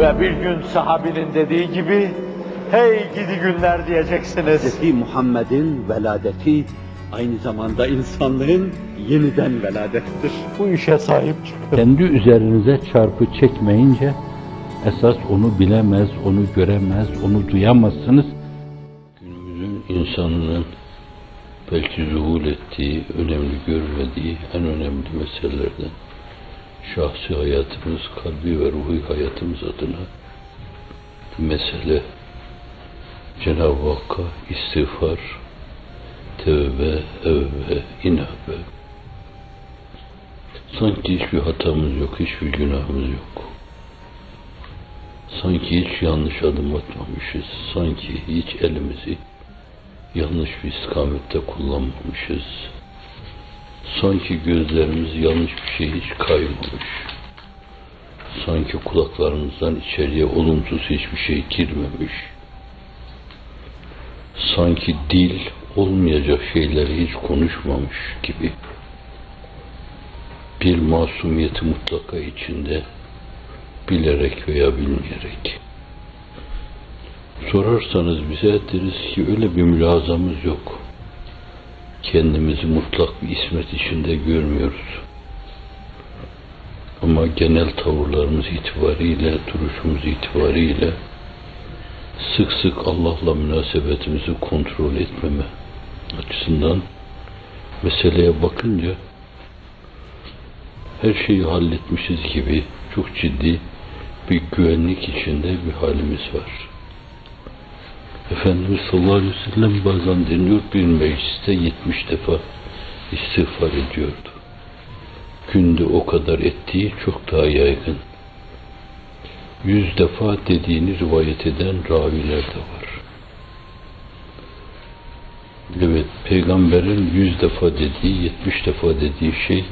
Ve bir gün sahabinin dediği gibi, hey gidi günler diyeceksiniz. Hz. Muhammed'in veladeti aynı zamanda insanlığın yeniden veladettir. Bu işe sahip çıkın. Kendi üzerinize çarpı çekmeyince esas onu bilemez, onu göremez, onu duyamazsınız. Günümüzün insanının belki zuhul ettiği, önemli görmediği en önemli meselelerden şahsi hayatımız, kalbi ve ruhi hayatımız adına mesele Cenab-ı Hakk'a istiğfar, tevbe, evve, inabe. Sanki hiçbir hatamız yok, hiçbir günahımız yok. Sanki hiç yanlış adım atmamışız. Sanki hiç elimizi yanlış bir istikamette kullanmamışız. Sanki gözlerimiz yanlış bir şey hiç kaymamış. Sanki kulaklarımızdan içeriye olumsuz hiçbir şey girmemiş. Sanki dil olmayacak şeyleri hiç konuşmamış gibi. Bir masumiyeti mutlaka içinde bilerek veya bilmeyerek. Sorarsanız bize deriz ki öyle bir mülazamız yok. Kendimizi mutlak bir ismet içinde görmüyoruz. Ama genel tavırlarımız itibariyle, duruşumuz itibariyle sık sık Allah'la münasebetimizi kontrol etmeme açısından meseleye bakınca her şeyi halletmişiz gibi çok ciddi bir güvenlik içinde bir halimiz var. Efendimiz sallallahu aleyhi ve sellem bazen deniyor bir mecliste 70 defa istiğfar ediyordu. Günde o kadar ettiği çok daha yaygın. Yüz defa dediğini rivayet eden raviler de var. Evet, peygamberin yüz defa dediği, yetmiş defa dediği şey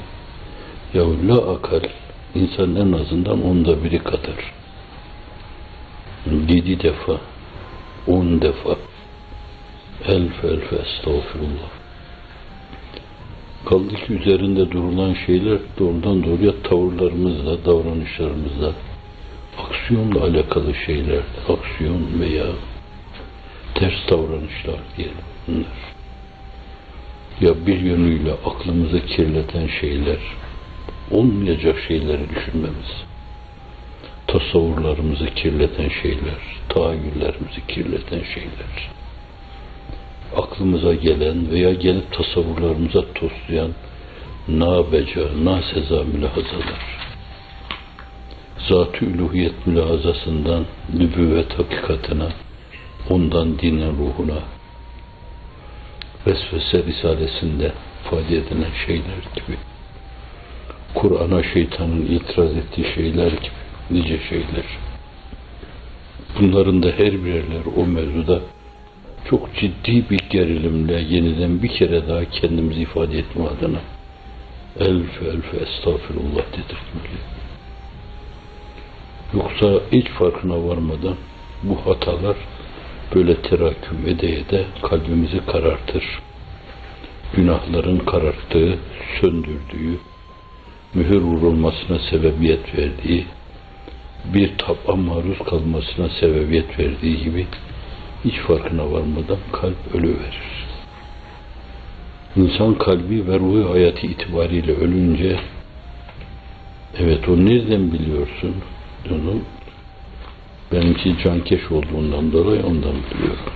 ya la akal insan en azından onda biri kadar. Yedi defa, on defa elf elf estağfurullah. Kaldı ki üzerinde durulan şeyler doğrudan doğruya tavırlarımızla, davranışlarımızla, aksiyonla alakalı şeyler, aksiyon veya ters davranışlar diyelim bunlar. Ya bir yönüyle aklımızı kirleten şeyler, olmayacak şeyleri düşünmemiz, tasavvurlarımızı kirleten şeyler, tahayyüllerimizi kirleten şeyler, aklımıza gelen veya gelip tasavvurlarımıza toslayan nabeca, naseza mülahazalar, zat-ı üluhiyet mülahazasından nübüvvet hakikatına, ondan dinin ruhuna, vesvese risalesinde ifade edilen şeyler gibi, Kur'an'a şeytanın itiraz ettiği şeyler gibi, nice şeyler. Bunların da her birerler o mevzuda çok ciddi bir gerilimle yeniden bir kere daha kendimizi ifade etme adına elf elf estağfirullah dedirtmeli. Yoksa hiç farkına varmadan bu hatalar böyle teraküm ede de kalbimizi karartır. Günahların kararttığı, söndürdüğü, mühür vurulmasına sebebiyet verdiği, bir taba maruz kalmasına sebebiyet verdiği gibi hiç farkına varmadan kalp ölüverir. İnsan kalbi ve ruhu hayatı itibariyle ölünce evet o nereden biliyorsun? Onu benimki cankeş olduğundan dolayı ondan biliyorum.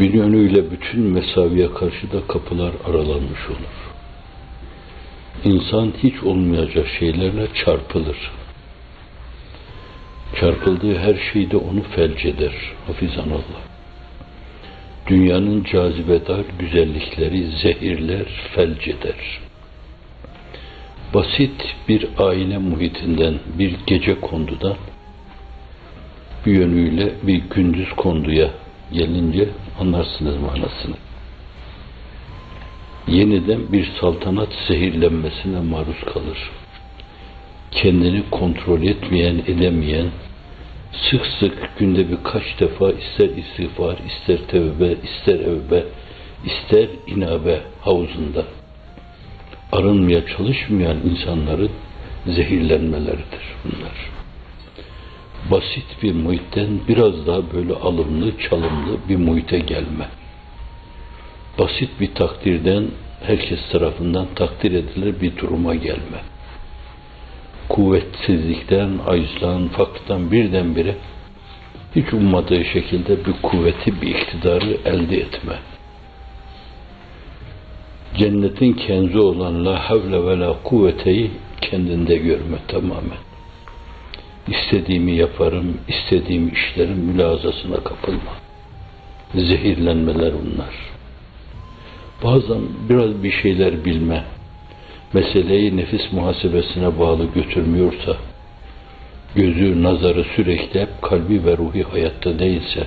Bir yönüyle bütün mesaviye karşı da kapılar aralanmış olur. İnsan hiç olmayacak şeylerle çarpılır. Çarpıldığı her şeyde onu felç eder. Hafizanallah. Dünyanın cazibedar güzellikleri zehirler, felç eder. Basit bir aile muhitinden, bir gece kondudan, bir yönüyle bir gündüz konduya gelince anlarsınız manasını. Yeniden bir saltanat zehirlenmesine maruz kalır. Kendini kontrol etmeyen, edemeyen, sık sık günde birkaç defa ister istiğfar, ister tevbe, ister evbe, ister inabe havuzunda arınmaya çalışmayan insanların zehirlenmeleridir bunlar. Basit bir muhitten biraz daha böyle alımlı, çalımlı bir muhite gelme. Basit bir takdirden herkes tarafından takdir edilir bir duruma gelme. Kuvvetsizlikten, acizden, fakirden birdenbire hiç ummadığı şekilde bir kuvveti, bir iktidarı elde etme. Cennetin kenzi olan la havle ve la kuvveteyi kendinde görme tamamen. İstediğimi yaparım, istediğim işlerin mülazasına kapılma. Zehirlenmeler bunlar. Bazen biraz bir şeyler bilme, meseleyi nefis muhasebesine bağlı götürmüyorsa, gözü, nazarı sürekli hep kalbi ve ruhi hayatta değilse,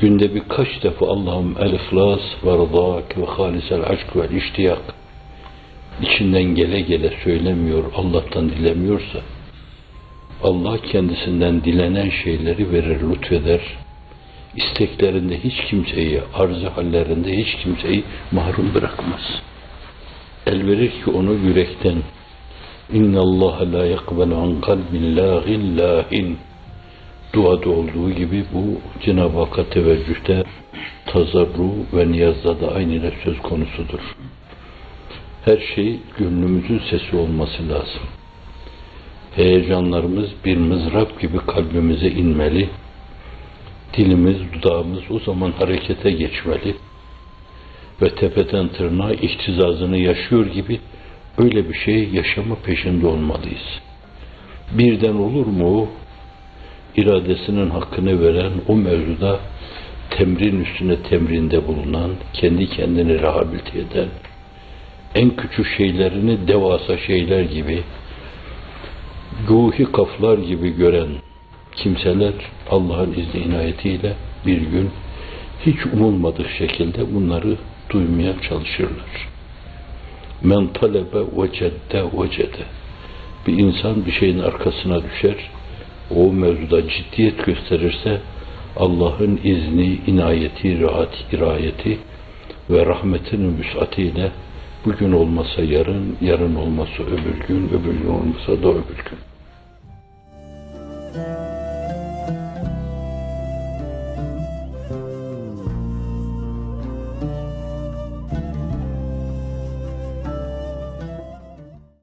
günde birkaç defa Allah'ım el-ihlas ve rıdak ve halisel aşk ve iştiyak içinden gele gele söylemiyor, Allah'tan dilemiyorsa, Allah kendisinden dilenen şeyleri verir, lütfeder. İsteklerinde hiç kimseyi, arzı hallerinde hiç kimseyi mahrum bırakmaz. El verir ki onu yürekten İnna Allah la yakbelu an kalbin lâhin lâhin duada olduğu gibi bu Cenab-ı Hakk'a teveccühte tazarru ve niyazda da aynı söz konusudur. Her şey gönlümüzün sesi olması lazım. Heyecanlarımız bir mızrap gibi kalbimize inmeli. Dilimiz, dudağımız o zaman harekete geçmeli. Ve tepeden tırnağa ihtizazını yaşıyor gibi öyle bir şey yaşama peşinde olmalıyız. Birden olur mu iradesinin hakkını veren o mevzuda temrin üstüne temrinde bulunan, kendi kendini rehabilite eden, en küçük şeylerini devasa şeyler gibi, ruhi kaflar gibi gören kimseler Allah'ın izni inayetiyle bir gün hiç umulmadık şekilde bunları duymaya çalışırlar. Men talebe vecedde vecede. Bir insan bir şeyin arkasına düşer, o mevzuda ciddiyet gösterirse Allah'ın izni, inayeti, rahat, irayeti ve rahmetinin müsaatiyle bugün olmasa yarın, yarın olmasa öbür gün, öbür gün olmasa da öbür gün.